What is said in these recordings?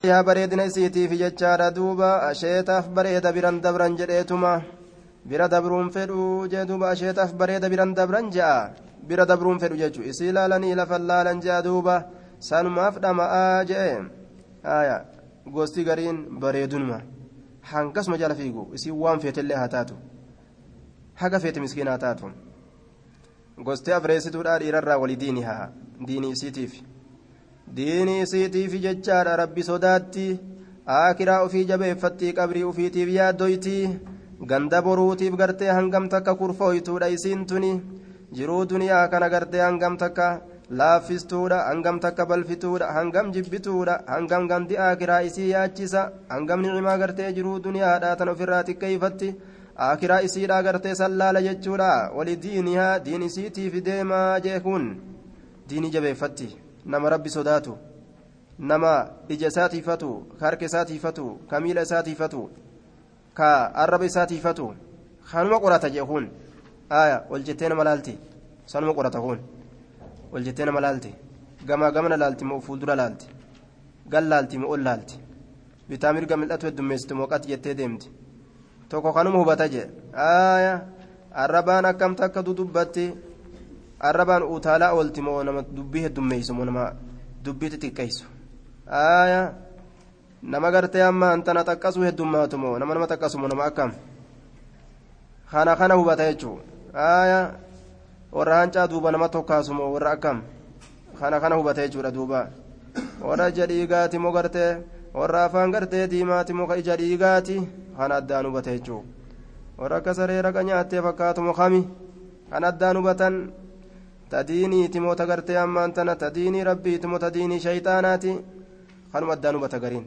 yaa bareedina isiitiif jechaadha duuba asheetaaf bareeda biran dabran jedheetuma bira dabruun fedhu jee duuba asheetaaf bareeda biran dabran je'a bira dabruun fedhu jechu isii laalanii lafan laalan je'a duuba sanumaaf dhama'aa jee aya gosti gariin bareedunuma hangasuma jala fiigu isii waan feetellee haa taatu haga feete miskiina haa taatu gosti afreessituudha dhiirarraa wali diini haa diini isiitiif diinii isiitiif jechaadha rabbi sodaatti. Aakiraa ufii jabeeffattii qabrii ufiitiif yaaddoyti. Ganda boruutiif gartee hangam takka kurfooytuudha isiin tuni. Jiruu duniyaa kana gartee hangam takka laaffistuudha hangam takka balfituudha hangam jibbituudha hangam gandi aakiraa isii yaachisa hangam nicimaa gartee jiruu duniyaadhaa tan ofirraa xiqqeeyfatti aakiraa isiidhaa gartee sallaala jechuudha. Wali diinihaa diin isiitiif deemaa jee kun diinii jabeeffatti nama rabbi sodaatu nama ija isaatiifatu ka harka isaatiifatu ka miila isaatiifatu ka arraba isaatiifatu kanuma qorata jee kun aya ol jettee nama laalti sanuma qorata kun ol jettee nama laalti gamaa gamana laalti moo fuuldura laalti gal laalti moo ol laalti bitaa mirga mil'atu heddummeessitu mooqatti jettee deemti tokko kanuma hubata jee aya arrabaan akkam takka dudubbatti arrabaan utaalaa oolti moo nama dubbii heddummeessu moo nama dubbii xixiqqeessu? Aya nama gartee amma antana xaqqasuu heddummaatu moo? Nama nama xaqqasu moo? Nama akkam? Kana kana hubata jechuu. Aya warra hancaa duuba nama tokkaasu moo? Warra akkam? Kana kana hubata jechuudha duuba. Warra ija dhiigaati moo gartee? Warra afaan gartee diimaati moo ija dhiigaati? Kana addaan hubata jechuu. Warra akka saree raqa nyaattee fakkaatu moo kami? Kan addaan hubatan tadiiniiti moo tagartee ammaan tana tadiinii rabbiiti moo tadiinii shayxaanaati kanuma addaan hubata gariin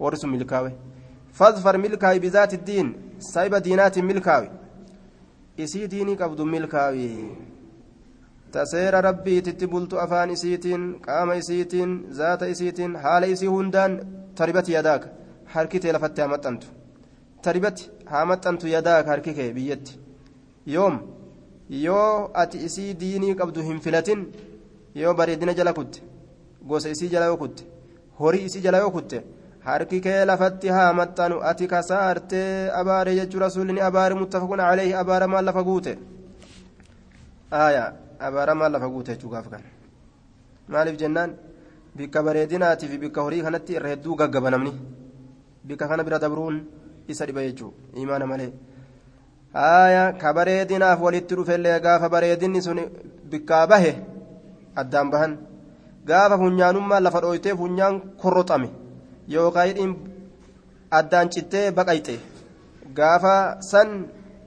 warri sun milkaawe fazfar milkaawi bizaati diin saahiba diinaatiin milkaawi isii diinii qabdu milkaawi taseera rabbiititti bultu afaan isiitiin qaama isiitiin zaata isiitiin haala isii hundaan taribati yadaaka harki tee lafatti haa maxxantu taribati haa yoo ati isii diinii qabdu hin filatin yoo bareedina jala kutte gosa isii jala yoo kutte horii isii jala yoo kutte harki kee lafatti haa maxxanu ati kasaartee abaare jechuu rasuulli ni abaare muttafaqun caleehi abaara maal lafa guute? Aya abaara maal lafa guute jechuu gaaf kan maaliif jennaan? Bikka bareedinaatii fi bikka horii kanatti irra hedduu gaggaba namni. Bikka kana bira dabruun isa dhiba jechuu imaana malee aya ka bareedinaaf walitti dhufellee gaafa bareedinni sun bikkaa bahe addaan bahan. Gaafa funyaanummaa lafa dhooytee funyaan korroxame yookaan addaan cittee baqayxe gaafa san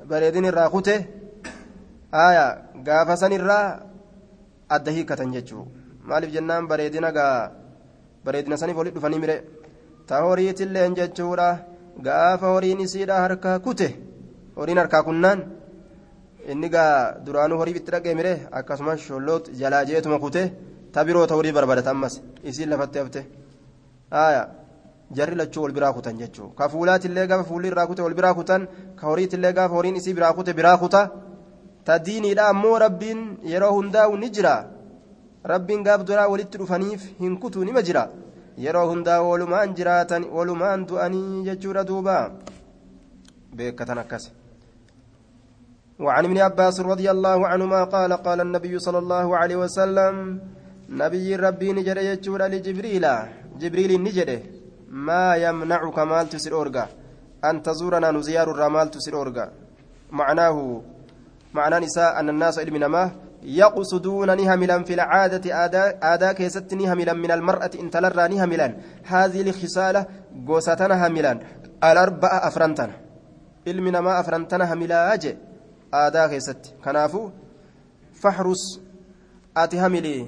bareedin irraa kute aya gaafa san irraa adda hiikkatan jechuu. Maaliif jennaan bareedina gaa bareedina saniif walitti dhufanii mire? Ta horiitilleen jechuudha. Gaafa horiin isiidha harkaa kute. Horiin harkaa kunnaan inni gaa duraanuu horii itti dhaqee mire akkasumas sholloot jalaa jeetuma kute ta biroota horii barbadata ammas isiin lafatti hafte jarri lachuu wal biraa kutan jechuudha ka fuulaatillee gaafa fuulli irraa kute wal biraa kutan ka horiitillee gaafa horiin isii biraa kute biraa kuta ta diiniidha ammoo rabbiin yeroo hundaa'u ni jira rabbiin gaaf duraa walitti dhufaniif hin kutu nima jira yeroo hundaa'u walumaan jiraatan walumaan du'anii jechuudha duuba beekatan akkasi. وعن ابن عباس رضي الله عنهما قال قال النبي صلى الله عليه وسلم نبي ربي نجر يجور لجبريل جبريل. نجره ما يمنعك مال تسر أن تزورنا نزيار الرمال تسر أورغا. معناه معنى نساء أن الناس علمنا ما يقصدون نهملا في العادة آداء كيست نهملا من المرأة إن تلرى نهملا. هذه الخصالة قوستنا هملا. الأربعة أفرنتنا. علمنا ما أفرنتنا هملا أجي. Aadaa keessatti. Kanaafuu faxrus ati hamilii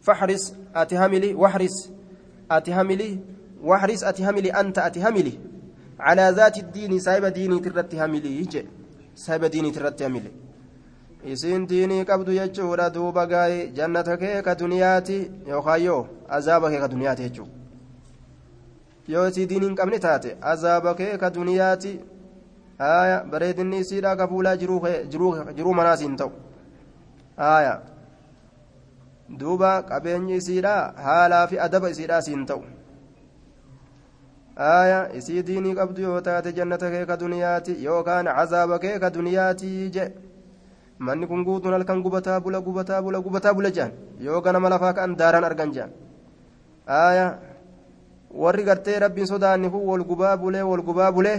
faxris ati hamili waxris ati hamili waxris ati hamili anta ati hamili. Calaa zaati diini saahiba diiniit irratti hamilii je saahiba diiniit irratti hamili. Isiin diinii qabdu jechuudha duuba gaa'e jannata kee ka duniyaati yookaan yoo azaaba kee ka duniyaati jechuudha. Yoo isii diinii hin qabne taate azaaba kee ka duniyaati haya bareedinni isiidha kafuulaa jiruu manaasiin ta'u. Haya duuba qabeenyi isiidha haalaa fi adaba isiidha siin ta'u. Haya isii diinii qabdu yoo taate jannata kee ka duniyaati yookaan cazaaba kee ka duniyaati je. Manni kun guutuun halkan gubataa bula gubataa bula gubataa bula jehan yoo ganama lafaa ka'an daaraan argan jehan haya warri gartee rabbiin sodaanni kun wal gubaa bulee wal gubaa bulee.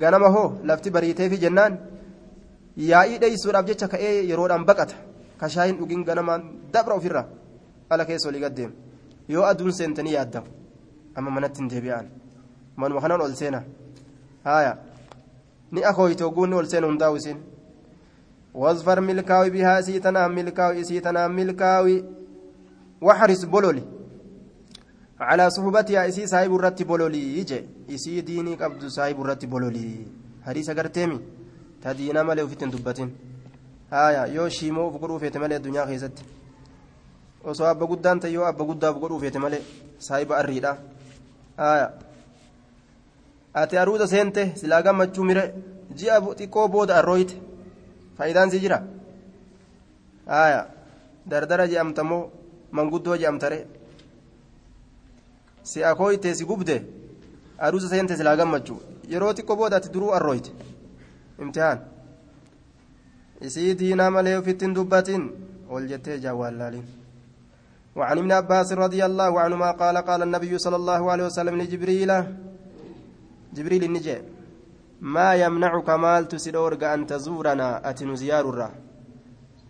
Ganama hoo lafti bariiteefi jennaan yaa'ii dheeysuudhaaf jecha ka'ee yeroodhaan baqata kashaayin dhugin ganamaan dabra ofirra ala keessa olii gaddeemu yoo aduun seentanii yaaddamu amma manatti hin deebi'an manuma kanaan ol seena haaya ni akooyte ogguunni ol seena hundaa'u isin واظفر ملكاوي بها سيتنا ملكاوي سيتنا ملكاوي وحرس بولولي على صحبتها إسي صاحب الرت بولولي إسي ديني قبض صاحب الرت بولولي هريسة قرتيمي تدينا مالي وفتن دبتين هايا يو شيمو فقروا في تمالي الدنيا خيست osoo abba guddaan ta'e yoo abba guddaaf godhuu feete malee saahiba arriidha ati aruuza seente silaa gammachuu mire ji'a xiqqoo booda arrooyte faayidaan si jira dardara je'amtamoo manguddoo je'amtare si akooyte si gubde aruuza seente silaa gammachuu yeroo xiqqoo booda ati duruu arrooyte imtihaan isii diinaa malee ofittiin dubbatin ol jettee jaawwallaaliin وعن ابن عباس رضي الله عنهما قال قال النبي صلى الله عليه وسلم لجبريل جبريل النجي ما يمنعك مال تسيرورغ أن تزورنا أتن زيار الرا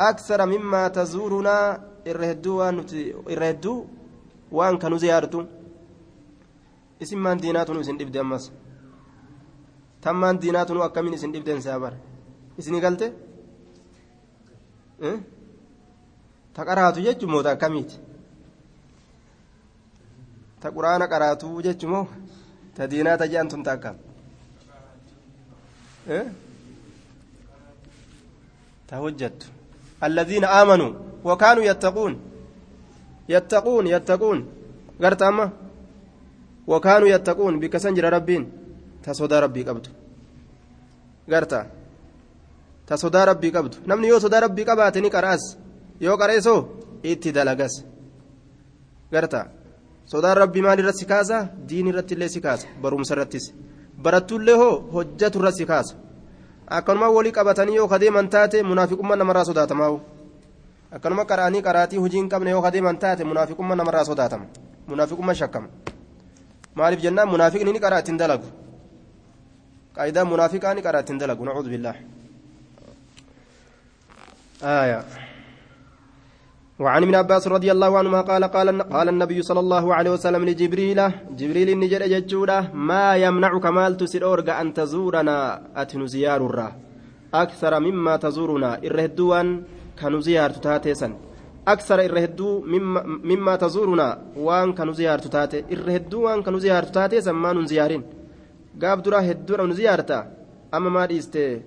أكثر مما تزورنا الرهدو الرهدو وأن كانوا زيارتو اسم من ديناتنا سن دبد أمس تم من ديناتنا أكمل سن دبد سابر اسني قلت أه؟ تقرأت جج موتا كميت ta quraana qaraatuu jechumoo ta diinaa ta je'an tun takka ta hojjattu الذين آمنوا وكانوا يتقون يتقون يتقون قرت أما وكانوا يتقون بكسنجر ربين تصدى ربي قبض قرت تصدى ربي قبض نمني يو صدى ربي قباتني قرأس يو قرأسو اتدلقس قرت sodaan rabbii maal irratti si kaasa diin irratti illee si kaasa barumsa irrattis barattullee hoo hojjatu irratti si kaasa akkanuma walii qabatanii yoo kadeeman taate munaafiqummaa namarraa sodaatamaa'u akkanuma qara'anii qaraatii hojii hin qabne yoo kadeeman taate munaafiqummaa namarraa sodaatama munaafiqummaa shakkama maaliif jennaan munaafiqni ni qaraa ittiin dalagu qaayidaa munaafiqaa ni qaraa ittiin dalagu nacuudhu billaah aayaa وعن ابن عباس رضي الله عنهما قال قال قال النبي صلى الله عليه وسلم لجبريل جبريل نجد ججودا ما يمنعك مال تسيرورغا أن تزورنا؟ أتن زيار أكثر مما تزورنا. الرهدوان كانوا زيار تاتيسا أكثر الرهدو مما, مما تزورنا. وان كانوا زيار تاتي. الرهدوان كانوا زيار تاتيسا ما نزيارين قاب درا هدو نزيارتا. أما ما ديستي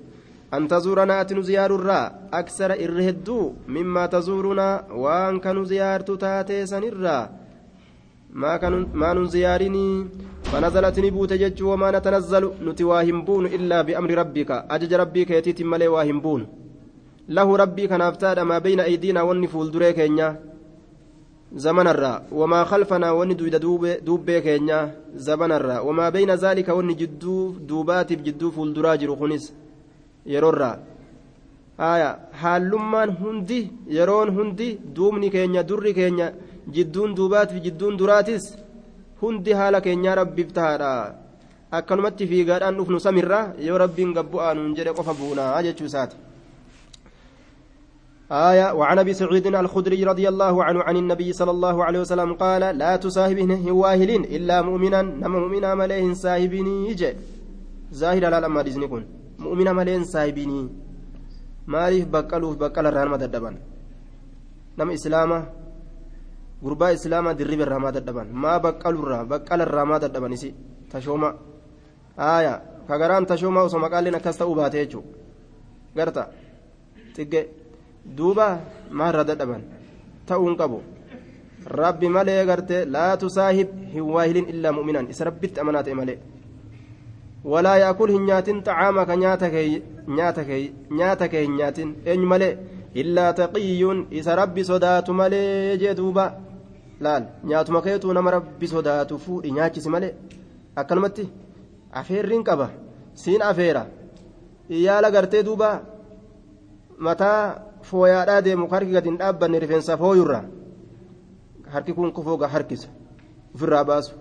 أن تزورنا أتن زيار الرا أكثر الرهدو مما تزورنا. وأن كانوا زيارت تاتي سنرا ما كانوا ما نزيارني فنزلت نبوت وما نتنزل. نتواهم بون إلا بأمر ربك. أجج ربك يتيت ملي واهم بون له ربي كان أفتاد ما بين أيدينا والنفول دريك زمن الرا وما خلفنا وندود دوب كينيا زمن الرا وما بين ذلك ونجدو دوبات بجدو فول دراجر خنس haya haallummaan hundi yeroon hundi duubni keenya durri keenya jidduun duubaat fi jidduun duraatis hundi haala keenyaa rabbiif tahaadha akkanumatti fiigaadhaan dhufnu samirra yoo rabbiin gabbu'aa nuun jedhe qofa buunaa jechuu isaati آية وعن أبي سعيد الخدري رضي الله عنه عن النبي صلى الله عليه وسلم قال لا تصاحبه واهلين إلا مؤمنا نما مؤمنا مليه صاحبني يجي ظاهر لا لما ديزنكون mu'mina maleen saahibinii maaliif baqqaluuf baqqala irraa nama dadhaban nama islaama gurbaa islaamaa dirriba irraa maa dadhaban maa baqqalurraa baqqala irraa maa dadhaban isi tashooma aaya kagaraan tashooma osoo maqaaleen akkas ta'uu baate jechuudha garta xigge duuba maarra dadhaban ta'uun qabu. Rabbi malee gartee laatu tusaahib hin waahilin illaa mu'minaan isa rabbitti amanaa ta'e malee. Walaa yaakul hin nyaatin xacaama ka nyaata kee hin nyaatin. Eenyu malee? Illaa taqiyyuun isa rabbi sodaatu malee jee duuba. Laal nyaatuma keetuu nama rabbi sodaatu fuudhi nyaachisi malee? Akkanumatti afeerriin qaba. Siin afeera. Yaala gartee duuba. Mataa fooyaadhaa deemu harki gadi hin dhaabbanne rifeensaaf hooyurra harki kun kufooga harkisa ofirraa baasu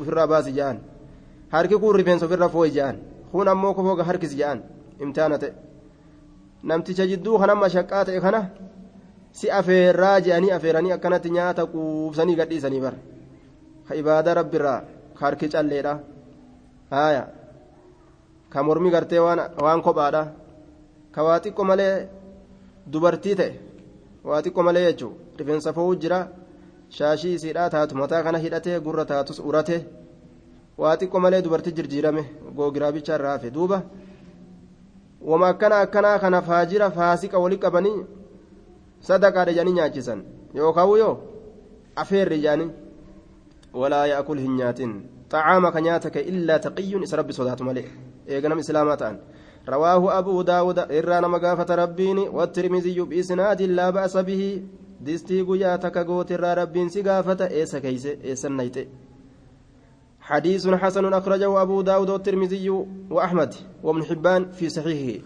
ofirraa baasi ja'an harki kun rifeensa ofirra fooyi ja'an kun ammoo kufooga harkis ja'an imtihaana ta'e namticha jidduu kanamma shaqqaa ta'e kana si afeerraa je'anii afeeranii akkanatti nyaata quubsanii gadhiisanii bara ka ibaadaa rabbiirraa ka harki calleedha haaya ka mormi gartee waan kophaadha ka waa xiqqo malee dubartii ta'e. Waa xiqqo malee jechuun rifeensa fo'uu jira. Shaashii isiidhaa taatu mataa kana hidhatee gurra taatus urate waa xiqqo malee dubartii jirjiirame googiraabicha irraa hafe. Duuba wama akkana akkanaa kana faajira faasiqa wali qabanii sadaqaadha jedhanii nyaachisan. Yookaan yoo? Afeerri jedhanii walaa yaakul hin nyaatin. Xacaama ka nyaata ka illaa taqiyyuun isa rabbi sodaatu malee. Eeganam islaamaa ta'an رواه أبو داود إرانا مقافة ربيني والترمذي بإسناد لا بأس به. دستي قيا تكاغوت الرا ربين سقافة إيسا كيس إيسا نيتي حديث حسن أخرجه أبو داود والترمذي وأحمد وابن حبان في صحيحه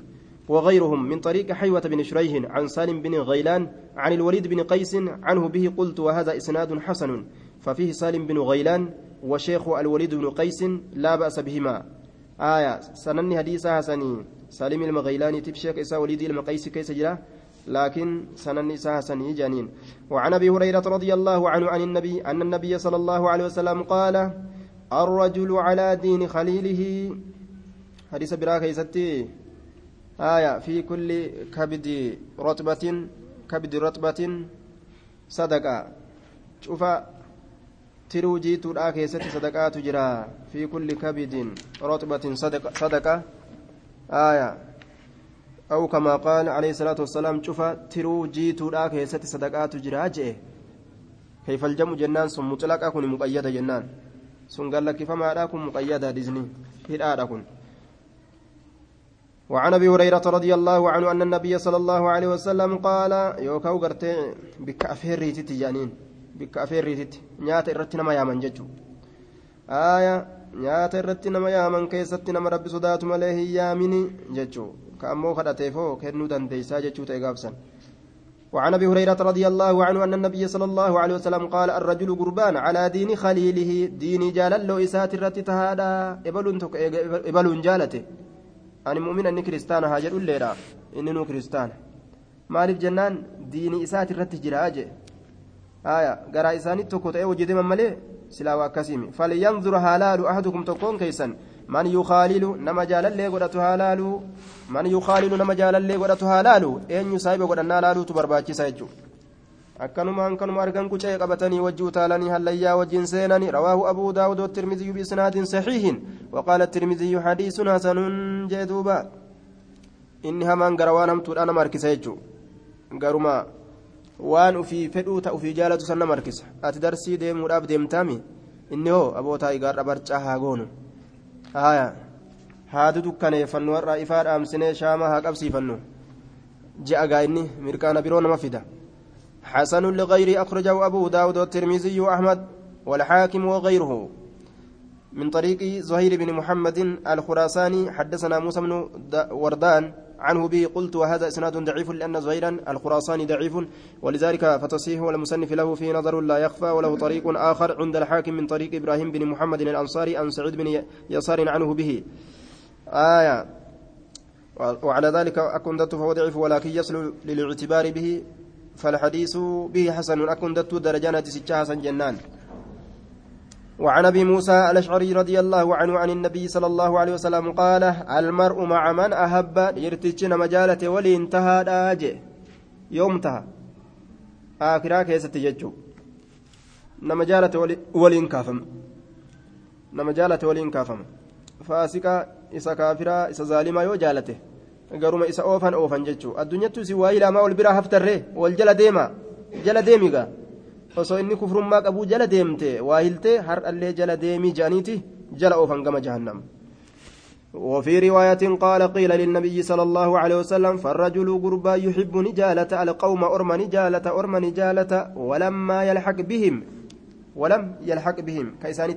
وغيرهم من طريق حيوة بن شريح عن سالم بن غيلان عن الوليد بن قيس عنه به قلت وهذا إسناد حسن ففيه سالم بن غيلان وشيخ الوليد بن قيس لا بأس بهما. آية سنني حديث حسني سالم المغيلاني تب إسا وليد المقيس كيس جرا. لكن سنني حسني جانين. وعن أبي هريرة رضي الله عنه عن النبي أن النبي صلى الله عليه وسلم قال الرجل على دين خليله. حديث برا آية في كل كبد رتبة كبد رتبة صدقة. شوف tiruu jiituudhaa keessatti sadaqaatu jira fi kulli kabidin rotbatin sadaqa aya aw kamaa qaala alayhi salaatu wassalaam cufa tiruu jiituudhaa keessatti sadaqaatu jira je'e kayfaljamu jennaan sun muxlaqa kun muqayyada jennaan sun gallakkifamaadha kun muqayyada dhizni hidhaadha kun وعن ابي هريره رضي الله عنه ان النبي صلى الله عليه وسلم قال يوكاو غرتي بك افيريتي تجانين bikka afeerriititti nyaata irratti nama yaaman jechuudha aaya nyaata irratti nama yaaman keessatti nama rabbi sodaatu malee hin yaamini jechuudha ka ammoo kadhateefoo kennuu dandeessaa jechuu ta'e gaafsan وعن ابي هريره رضي الله عنه ان النبي صلى الله عليه وسلم قال الرجل قربان على دين خليله دين جال له اسات الرت تهادا ابلون تك ابلون جالته ان مؤمن ان كريستان هاجر الليرا انه كريستان مالف جنان دين اسات الرت جراجه آية قرا إساني تكو تأي وجد من ملي سلا وكسيم فلينظر هالال أحدكم تكون كيسا من يخالل نما جال اللي قدت هالال من يخالل نما جال اللي قدت هالال أين يسايب قدنا لالو تبرباكي سيجو akkanuma hankanuma argan qucee qabatanii wajjii utaalanii hallayyaa wajjin seenanii rawaahu abuu daawud والترمذي بإسناد صحيح وقال الترمذي حديث حسن جدوبا إني همان قروان همتو أنا ماركس يجو قرما waan ufii fedhuu ta'u ufii jaalatu san nama harkisa ati darsii deemuudhaaf deemtaami inni hoo abootaa igaarra barcaa haa goonu haya haadu dukkaneeffannu har'a ifaa dhaamsinee shaamaa haa qabsiifannu ji'a gaa'inni mirqaana biroo nama fida حسن لغيره أخرجه أبو داود والترمذي وأحمد والحاكم وغيره من طريق زهير بن محمد الخراساني حدثنا موسى بن وردان عنه به قلت وهذا إسناد ضعيف لأن زهيرا الخراساني ضعيف ولذلك فتصحيح والمصنف له في نظر لا يخفى وله طريق آخر عند الحاكم من طريق إبراهيم بن محمد الأنصاري عن سعيد بن يسار عنه به. آية. وعلى ذلك أكندت فهو ضعيف ولكن يصل للاعتبار به فالحديث به حسن أكندت درجان تسجى حسن جنان. وعن أبي موسى الأشعري رضي الله عنه عن النبي صلى الله عليه وسلم قال المرء مع من أحب يرتجن مجالة ولي انتهى داجي يوم انتهى. آخرا كيست ججو نما جالة ولي انكافم. نما جالة ولي انكافم. فاسقا إسا كافرا إسا ظالما يو جالته. garuma isa oofan oofan jechuu addunyattu si waa ilaamaa ol biraa haftarree wal jala deema osoo inni kufrummaa qabuu jala deemte waa hiltee har'allee jala deemii jedhaniiti jala oofan gama jahannam وفي رواية قال قيل للنبي صلى الله عليه وسلم فالرجل قربا يحب نجالة القوم أرم نجالة أرم نجالة ولما يلحق بهم ولم يلحق بهم كيسان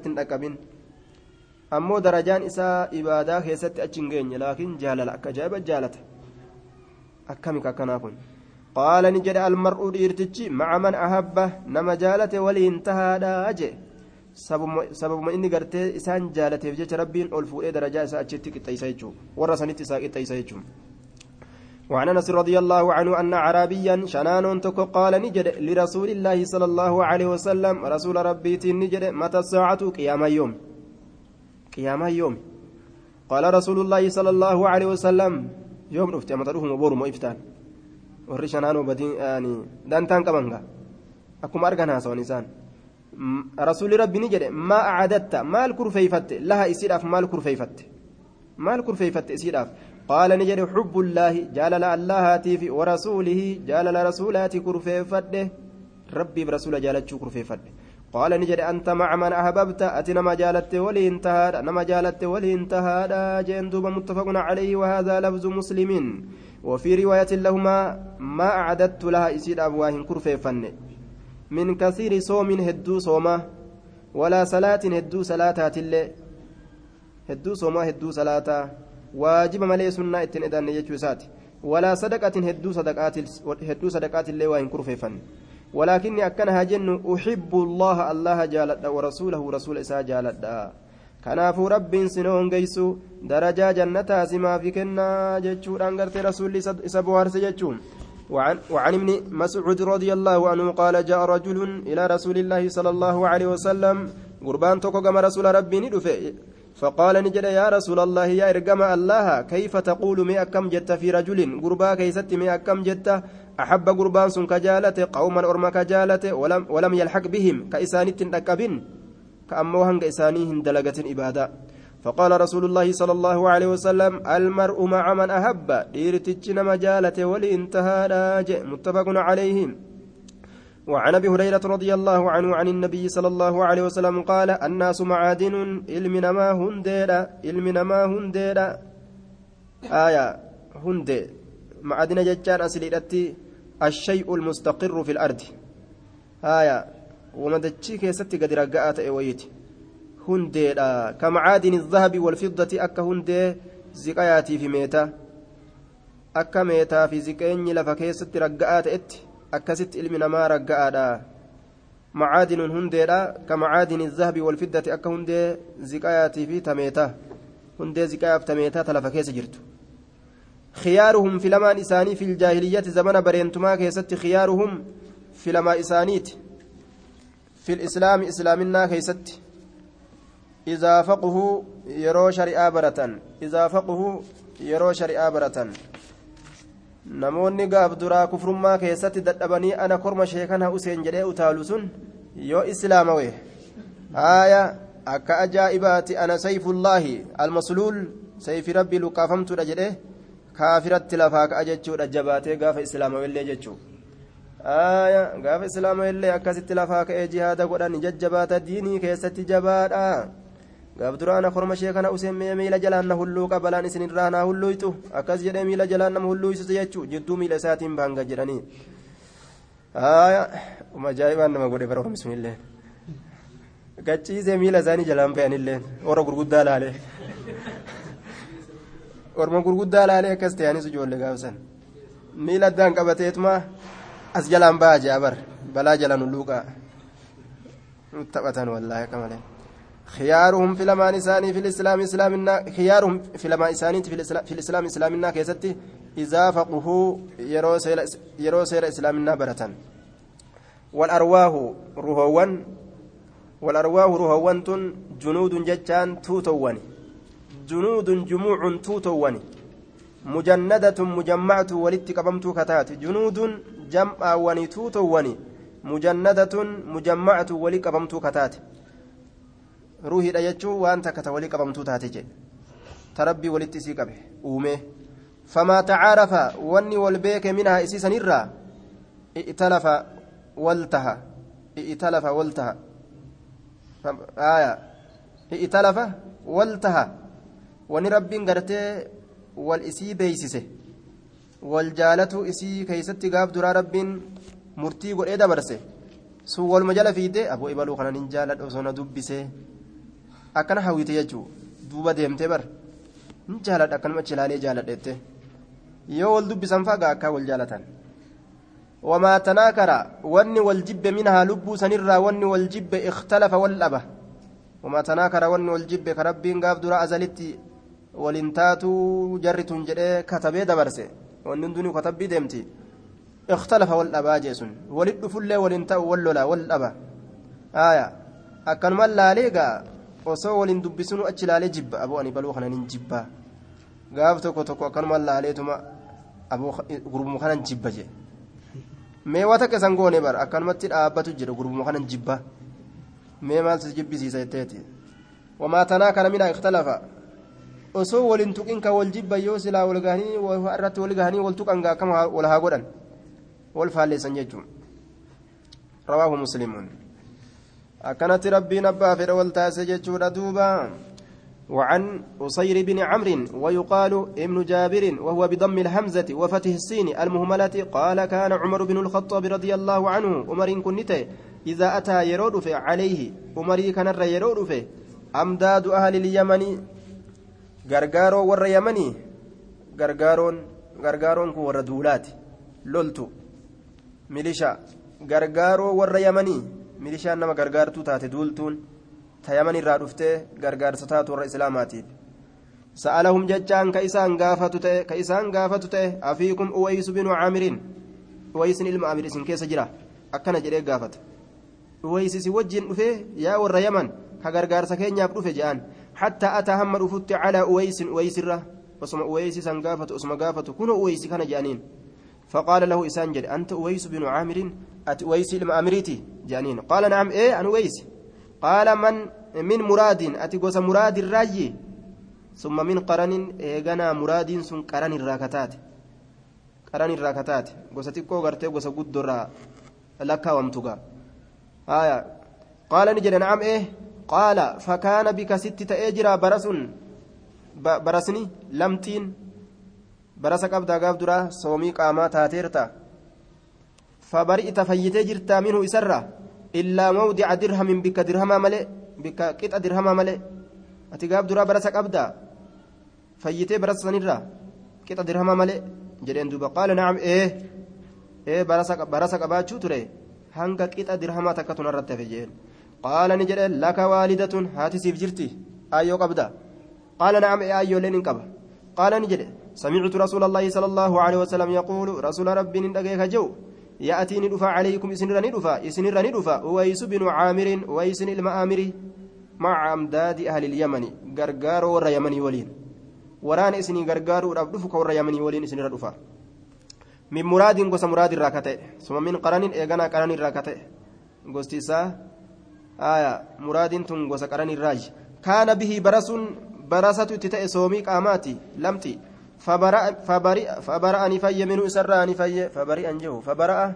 isaa ibaadaa keessatti achi hin geenye laakiin jaalala akka ajaa'iba jaalata akkami akkanaa kun dhiirtichi maca man ahabba nama jaalate waliin tahaadhaa jee sababuma inni gartee isaan jaalateef jecha rabbiin ol fuudhee darajaa isaa achitti qixxeessa jechuudha warra sanitti isaa qixxeessa jechuudha. وعن انس رضي الله عنه ان عربيا شنان تكو قال نجد لرسول الله صلى الله عليه وسلم رسول ربي نجد متى الساعة قيام يوم قيام يوم قال رسول الله صلى الله عليه وسلم يوم رفت أما تروح مبور مو إفتان warri shanaanuu badii dantaan qabangaa akkuma argan haasawan isaan rasuulli rabbi ni jedhe maa acadatta maal kurfeeyfatte laha isiidhaaf maal kurfeeyfatte maal kurfeeyfatte isiidhaaf qaala ni jedhe xubbullaahi jaalala allahaatiif warasuulihi jaalala rasuulaati kurfeeffadhe rabbiif rasuula jaalachuu kurfeeffadhe قال نجد أنت مع من أحببت أتي نما جالت ولي انتهى نما جالت ولي انتهى جندوب متفق عليه وهذا لفظ مسلم وفي رواية لهما ما أعددت لها إسيد أبواه كرفي فن من كثير صوم هدو صومة ولا صلاة هدو صلاة اللي هدو صومة هدو صلاة واجب ملي سنة إتن إدان يجوسات ولا صدقة هدو صدقات هدو صدقات اللي وإن كرفي فن ولكني أكنها جن أحب الله الله جالد ورسوله رسول إسا جالد. Kanaafuu rabbiin sinoon geessu darajaa jannataa simaa fi kennaa jechuudhaan gartee rasuulli isa bohaarse jechuun. وعن ابن مسعود رضي الله عنه قال جاء رجل إلى رسول الله صلى الله عليه وسلم قربان توكو كما رسول ربي ندفع فقال نجد يا رسول الله يا إرقم الله كيف تقول مئة كم جت في رجل قربا كيست مئة كم جت أحب قربان سن كجالة قوما أرما كجالة ولم, ولم يلحق بهم كإسانة تكبن كأمو هنگ إسانيهن دلقة إبادة. فقال رسول الله صلى الله عليه وسلم المرء مع من أحب إيرتجن مجالة ولإنتهى راجع متفق عليه وعن أبي هريرة رضي الله عنه عن النبي صلى الله عليه وسلم قال الناس معادن علمنا ما هنديرا علمنا ما هنديرا. آية هندي. معادن ججان أسليلتي الشيء المستقر في الأرض. آية ومدتشي كيستي قد رقعت إيويتي هنديرا كمعادن الذهب والفضة أكا هندي زكاياتي في ميتا أكا ميتا في زكايني لفكيستي رقعت إتي akkasitti ilmi namaa ragga'aadha macaadinuun hundeedha ka macaadini zahabi walfiddati akka hundee ziqayaatii fi tameeta hundee ziqayaaf tameetaa ta lafa keessa jirtu khiyaaruhum filamaan isaanii fi iljaahiliyyati zamana bareentumaa keessatti khiyaaruhum filamaa isaaniiti lislaami islaaminaa keessatti idaa faquhuu yeroo shari'aa baratan idaa faquhuu yeroo shari'aa baratan namoonni gaaf duraa kufrummaa keessatti dadhabanii ana korma sheekana useen jedhee utaalu sun yoo islaamawe haaya akka ajaa'ibaati ana sayfullaahi almasluul sayfi rabbii luqqaafamtuudha jedhe kaafiratti lafaa ka'a jechuudha jabaatee gaafa islaamawellee jechuu haaya gaafa islaamawellee akkasitti lafaa ka'ee jihaada godhan jajjabaata diinii keessatti jabaadha gaaf duraana korma ishee kana useen miila jalaan na hulluuqa balaan isin irraa naa hulluuytu akkas jedhee miila jalaan nama hulluuysise jechuu jidduu miila isaatiin baanga jedhanii haaya majaa'ibaan nama godhe bara ormi sunillee gachiisee miila isaanii jalaan fe'anillee warra gurguddaa laalee orma gurguddaa laalee akkas ta'anis ijoollee gaafsan miila addaan qabateetuma as jalaan ba'a jea bar balaa jalaan hulluuqa taphatan wallaahi akka malee. خيارهم في لمان إساني في الإسلام إسلامنا خيارهم في لما إساني في الإسلام إسلامنا كيستي إذا فقهوا يرو سير إسلامنا برة والأرواح رهوان والأرواح رهوان جنود جتان توتوان جنود جموع توتوان مجندة مجمعة ولت قبمت كتات جنود جمع وني توتوان مجندة مجمعة ولي قبمت كتات takka ta walii qabamtuu taate jedhe ta rabbii walitti isii qabe uume famaa tacaarafa wanni wal beeke minhaa isiisanirraa i'talafa wal taha i'talafa wal taha aya i'talafa jaalatu isii keeysatti gaaf duraa rabbiin murtii godhee dabarse sun waluma jala fiide aboo ibaluu kanan hin jaaladha osoo na dubbisee akkana hawwite jechuudha duuba deemtee bar ni jaaladha akkanuma achi ilaalee jaaladheette yoo wal dubbisan fagaa akka wal jaalatan وما تناكر وني والجب منها لبو سنرا وني والجب اختلف والأبه وما تناكر وني والجب كربين قاف درا أزلتي ولنتاتو جرت جري كتبي دبرسي ونن دوني كتبي ديمتي اختلف والأبا جيسون ولد فل ولنتاو ولولا والأبا آية أكن من لاليغا osoo waliin dubbisunu achi ilaalee jibba aboo ani baluu kana nin jibbaa gaaf tokko tokko akkanuma laaleetuma aboo gurbuma kanan jibba jee mee waa takka isan goone bara akkanumatti dhaabbatu jedha gurbuma kanan jibba mee maal si jibbisiisa jetteeti wamaa tanaa kana mina ikhtalafa osoo waliin tuqin ka wal jibba yoo silaa wal gahanii irratti wal gahanii wal tuqan gaa akkama wal haa godhan. Wal faalleessan jechuun. Rawaahu muslimuun أكنت ربي نبا في الأول تاسجد دوبا وعن أصير بن عمرو ويقال ابن جابر وهو بضم الهمزة وفتح السين المهملة قال كان عمر بن الخطاب رضي الله عنه عمر كنت إذا أتى يرود عليه عمر كان يرود أمداد أهل اليمن غرغارو ور يمني غرغارون غرغارون كو ور دولات لولتو ميليشا غرغارو ور يمني milishaan nama gargaartuu taate duultuun tayaman irraa dhuftee gargaarsa taatu warra islaamaatiif sa'alahum jechaan ka isaan gaafatu ta'e ka isaan gaafatu ta'e afiikum uwaysu binu caamiriin uwaysin ilma amir isin keessa jira akkana jedhee gaafata uwaysi si wajjin dhufee yaa warra yaman ka gargaarsa keenyaaf dhufe je'an hattaa ataa hamma dhufutti calaa uwaysin uwaysirra osuma uwaysi san gaafatu osuma gaafatu kuno uwaysi kana je'aniin فقال له إسان جد أنت أويس بن عامر؟ أت أويس المأمريتي جانين. قال نعم إيه أنا أويس. قال من من مراد؟ أتي قوس مراد الراجي ثم من قرن إيغانا مراد سن قرن الراكتات. قرن الراكتات. قوس تكو غرتي قوس قدرا. لك ومتقا آية. قال نجد نعم إيه. قال فكان بك ست أجرا برس برسني لمتين barasa qabdaa gaaf duraa soomii qaamaa taateerta fabari'ita fayyitee jirtaa minhu isarra illaa mawdica dirhamin bikka dirhamaa malee bikka qixa dirhamaa malee ati gaaf duraa barasa qabdaa fayyitee barasa sanirra qixa dirhamaa malee jedheen duuba qaala nacam ee ee barasa qabaachuu ture hanga qixa dirhamaa takka tunarratti hafe jeen qaala ni jedhe laka waalidatun haati siif jirti ayyoo qabda qaala nacam ee ayyooleen hin qaba qaala ni jedhe سمعت رسول الله صلى الله عليه وسلم يقول رسول ربي ندقيك جو. يأتيني دفا عليكم إسنرني دفا إسنرني دفا ويس بن عامر ويس المآمر مع أمداد أهل اليمن غرغار ور يمني ولين وران إسني غرغار ربدفك ور يمني ولين إسنر دفا من مراد غس مراد الراكتة. ثم من قرن إيغانا قرن الراكتة. غستيسا آية مراد تن غس قرن الراج كان به برس برسة تتأ سومي قاماتي لمتي فبرأ فبرئ فبرأ نفي منه سرى نفي فبرئ أنجه فبرأ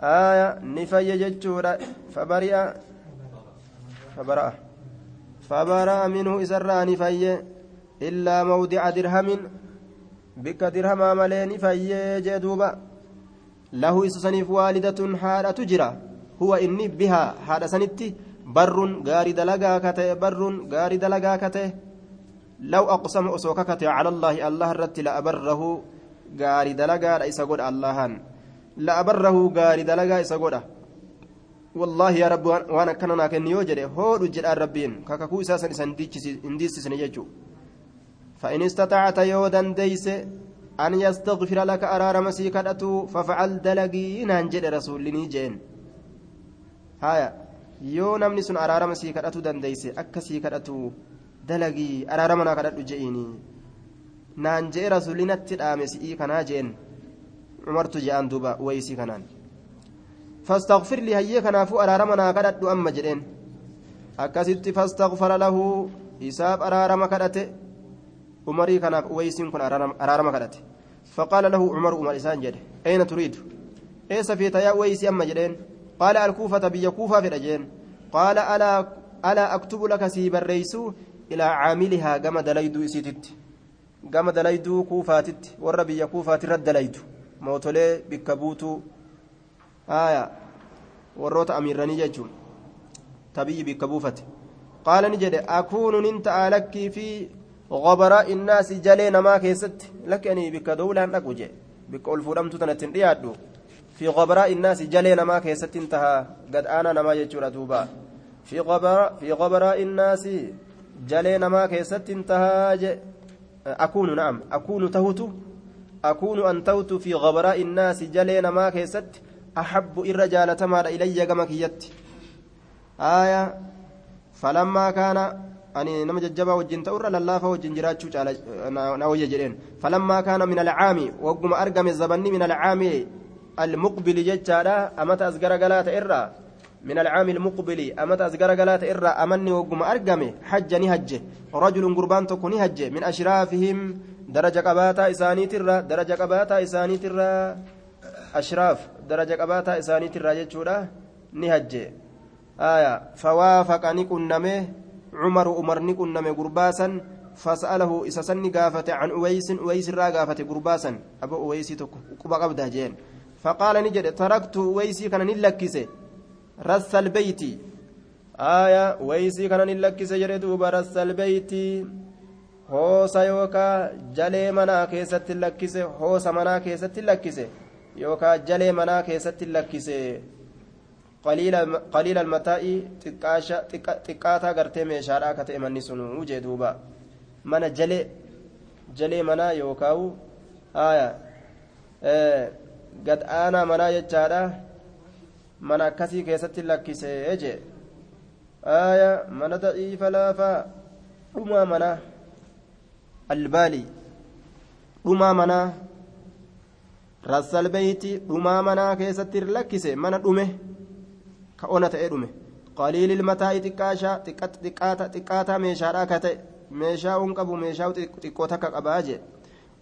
آية نفي جتشورا فبرئ فبرأ فبرأ منه سرى نفي إلا موضع درهم بك درهم ملي نفي جدوبا له إسسنيف والدة حالة تجرى هو إني بها حالة سنتي بر غاري دلقا كته بر غاري دلقا كته. لو أقسم أسوككت على الله الله الرت لأبره غاري دلقا ليس قد اللهان. لأبره غاري دلقا ليس قد والله يا رب وانا كننا كن يوجد هو رجل الربين. كاكاكو أساسا انديس سنججو فإن استطعت يودا ديس أن يستغفر لك أرار مسيكة ففعل دلقي نانجد رسول جين هايا yoo namni sun araarama sii kadhatu dandeeyse akka sii kadhatu dalagii araarama naa kadhadhu je'iini naan je'e rasuulinatti dhaame si'ii kanaa je'en cumartu je'an duuba waysii kanaan fastaghfir lii hayyee kanaafuu araarama naa kadhadhu amma jedheen akkasitti fastaghfara lahu isaaf araarama kadhate umarii kanaaf waysiin kun araarama kadhate فقال له عمر عمر إسان جده أين تريد إيس في تيا ويسي أما جدين قال الكوفة بيا كوفة في رجين قال ألا ألا أكتب لك سيب الرئيس إلى عاملها قام دليدو إسيتت قام دليدو كوفاتت. ور بيا كوفات رد دليدو. موتولي بكبوتو. آية. وروت أميراني ججون تبي بكبوفت jedhe akuunu nin ta'a lakkii fi غبراء الناس جلي نما كيست. لك أني بك دولة نقو جي بك فرمت تنتن ريادو. في غبراء الناس جلي نما كيست انتهى. قد أنا نما يجور دوبا. في غبراء في غبراء الناس جلي نما كيست انتهى. أكون نعم. أكون تهوت. أكون أن توت في غبراء الناس جلي نما كيست. أحب الرجال تمار إلي كما كيت. آية فلما كان ani nama jajjabaa wajjin ta'urra lallaafa wajjin jiraachuu na wayya jedheen falammaa kaana min alcaami wagguma argame zabanni min alcaami jechaadha amata as garagalaa ta'e irraa من العام المقبل أمت أزقر قالات إرى أمني وقم أرقمي حج نهج. رجل قربان تكون نهج. من أشرافهم درجة قباتا إساني ترى درجة قباتا إساني ترى أشراف درجة قباتا إساني ترى جتشورا. نهج. آية فوافق نكنمه عمر عمر نكن نمي قرباسا. فسأله إسسن قافة عن أويس. أويس را قافة قرباسا. أبو أويس قبا قبضة جين. فقال نجد تركت أويسي كان نلكس رس البيت آية أويسي كان نلكس جردوب رس البيت hoosa yookaa jalee manaa keessatti lakkise hoosa manaa keessatti lakkise yookaa jalee manaa keessatti lakkise qaliila almataa'i xiqqaataa gartee meeshaadhaa akka ta'e manni sun wujee duuba mana jalee jalee manaa yookaawu aya gad aanaa manaa jechaadha mana akkasii keessatti lakkisee jee aya mana daciifa laafaa dhumaa manaa albaalii dhumaa manaa rassalbeeyti dhumaa manaa keessatti lakkise mana dhume ka ona ta'ee dhume qaliili ilmataa'i xiqqaataa meeshaadhaa ka ta'e meeshaa un qabu meeshaa xiqqoo takka qabaa jee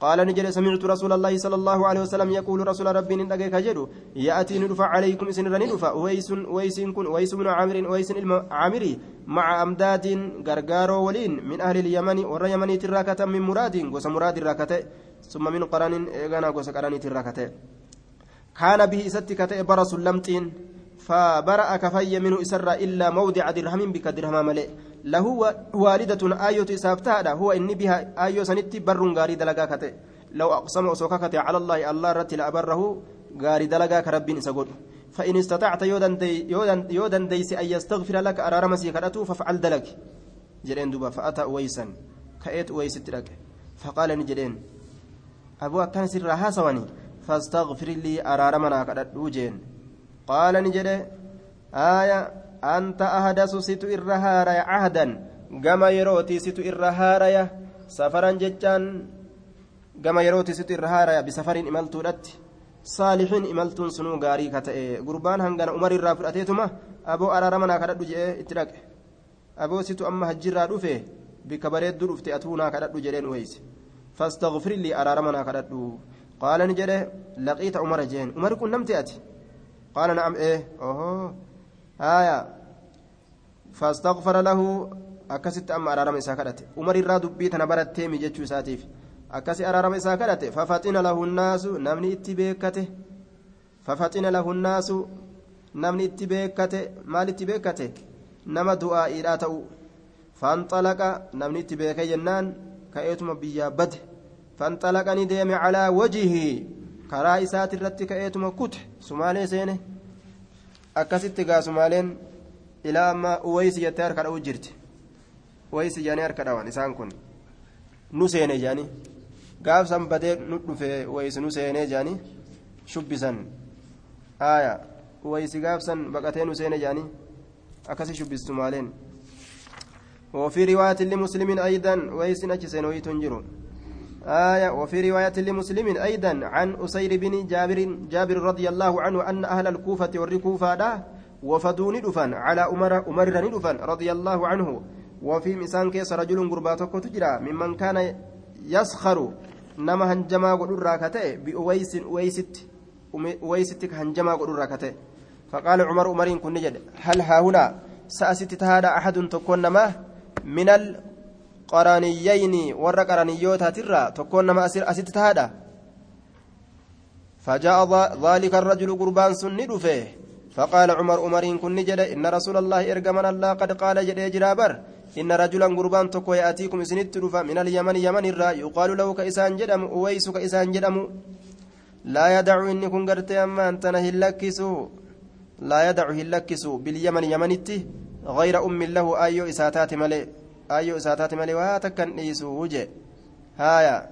قال نجد سمعت رسول الله صلى الله عليه وسلم يقول رسول ربي ندقيك جدو يأتي ندفع عليكم سن ندفع. ويس ويس كن ويس بن عامر ويس عامري مع أمداد غرغارو ولين من أهل اليمن ور يمني تراكة من مراد وس مراد الراكة ثم من قران إيغانا وس قران تراكة. كان به ستكة برس لمتين. فبرأ كفي منه إسر إلا موضع درهم بك درهم ملئ. له والدة آية سافتها هو إني بها آية سنتي بر غاري دلقا لو أقسم أسوكا على الله الله رتل أبره غاري دلقا كرب سقول فإن استطعت يودن دي يودن يودن ديس أن يستغفر لك أرار مسيكرته فافعل دلك. جرين دوبا فأتى أويسا. كأيت أويس تلك فقال نجرين أبو كان سر هاسواني فاستغفر لي أرار منا كرت جين قال نجري آية أنت أهدس ست إرهارا عهدا. كما يروتي ست إرهارا سفرا جتان كما يروتي ست إرهارا بسفر إملتو لت صالحين إملتون سنو غاري كتئ. قربان هنغان عمر الرافر أتيتما أبو أرارمنا كدد جئ اترك أبو ست أما هجرا دفه بكبريت دلفت أتونا كدد جرين ويس. فاستغفر لي أرارمنا كدد قال نجده لقيت عمر جين. عمر كن نمت أتي قال نعم إيه أوه آية فاستغفر له أكست أما أرارم إساكرت عمر الرا دبي تنبرت تيمي جتشو ساتيف أكسي أرارم إساكرت ففتن له الناس نمني اتبيكته ففتن له الناس نمني اتبيكته مال اتبيكته نما دعاء إلى تأو فانطلق نمني اتبيك جنان كأيتم بيا بد فانطلق نديم على وجهه karaa isaati irratti ka'eetuma kute sumaalee seene akkasitti gaa sumaaleen ilaa amma uwaysi jettee harka dha'uu jirti uwaysi jaanii harka dhawan isaan kun nu seene jaani gaafsan badee nu dhufe uwaysi nu seenee jaani shubbisan aya uwaysi gaafsan baqatee nu seene jaani akkasi shubbis sumaaleen وفي رواية لمسلم أيضا ويسن أجسن ويتنجرون آية وفي رواية لمسلم أيضا عن أسير بن جابر جابر رضي الله عنه أن أهل الكوفة والركوفة وفدون دفن على أمر أمر دفن رضي الله عنه. وفي مسان كيس رجل قرباتك تجرى ممن كان يسخر نما هنجما قدر راكته بأويس أويست أويستك هنجما قدر راكته. فقال عمر عمرين كن نجد هل ها هنا سأست هذا أحد تكون ما من ال qaraniyayni warra qaraniyyootaatirraa tokkoon nama asitti tahaadha. فجاء ذلك الرجل قربان سن دفه فقال عمر عمرين كن جد إن رسول الله إرجمنا الله قد قال جد جرابر إن رجلا قربان تكو يأتيكم إسنت رفا من اليمن يمن الرا يقال له كإسان جدم أويس كإسان جدم لا يدع إني كن قرت أما أنت هلكسو لا يدع هلكسو باليمن يمنتي غير أم له أيو إساتات ملي أيو إساتات ملي واتكن إيسو وجه هايا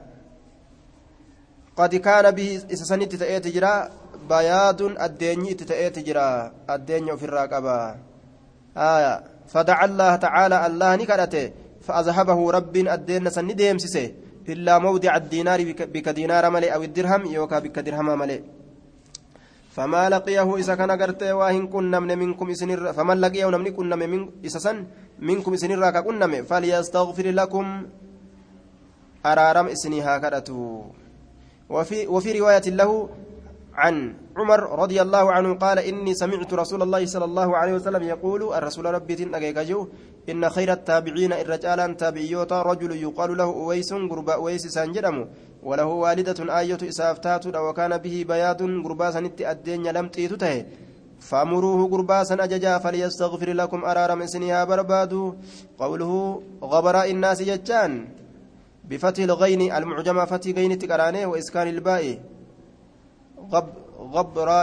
قد كان به إسسنت تأتي جرا بياض الدنيا تأتي جرا الدنيا في الراقبة هايا فدعا الله تعالى الله نكرته فأذهبه رب الدين سن ديمسسه إلا موضع الدينار بك دينار ملئ أو الدرهم يوكا بك درهم ملئ فما لقيه إذا كان قرتي واهن كنمن منكم إسنر فمن لقيه نمني كنم من إسسن منكم إسنر كنم فليستغفر لكم. أرارم إسني هكذا وفي وفي رواية له عن عمر رضي الله عنه قال إني سمعت رسول الله صلى الله عليه وسلم يقول الرسول ربي تنقيقجو إن خير التابعين الرجال تابعيوتا رجل يقال له أويس قربا أويس سانجرم وله والدة آية إسافتات وكان به بياض قربا سنت الدين لم تيتته فأمروه قربا أججا فليستغفر لكم أرارم سنها بربادو. قوله غبراء الناس ججان بفتح الغين المعجمة فتح غين تكرانه وإسكان الباء. غب غبراء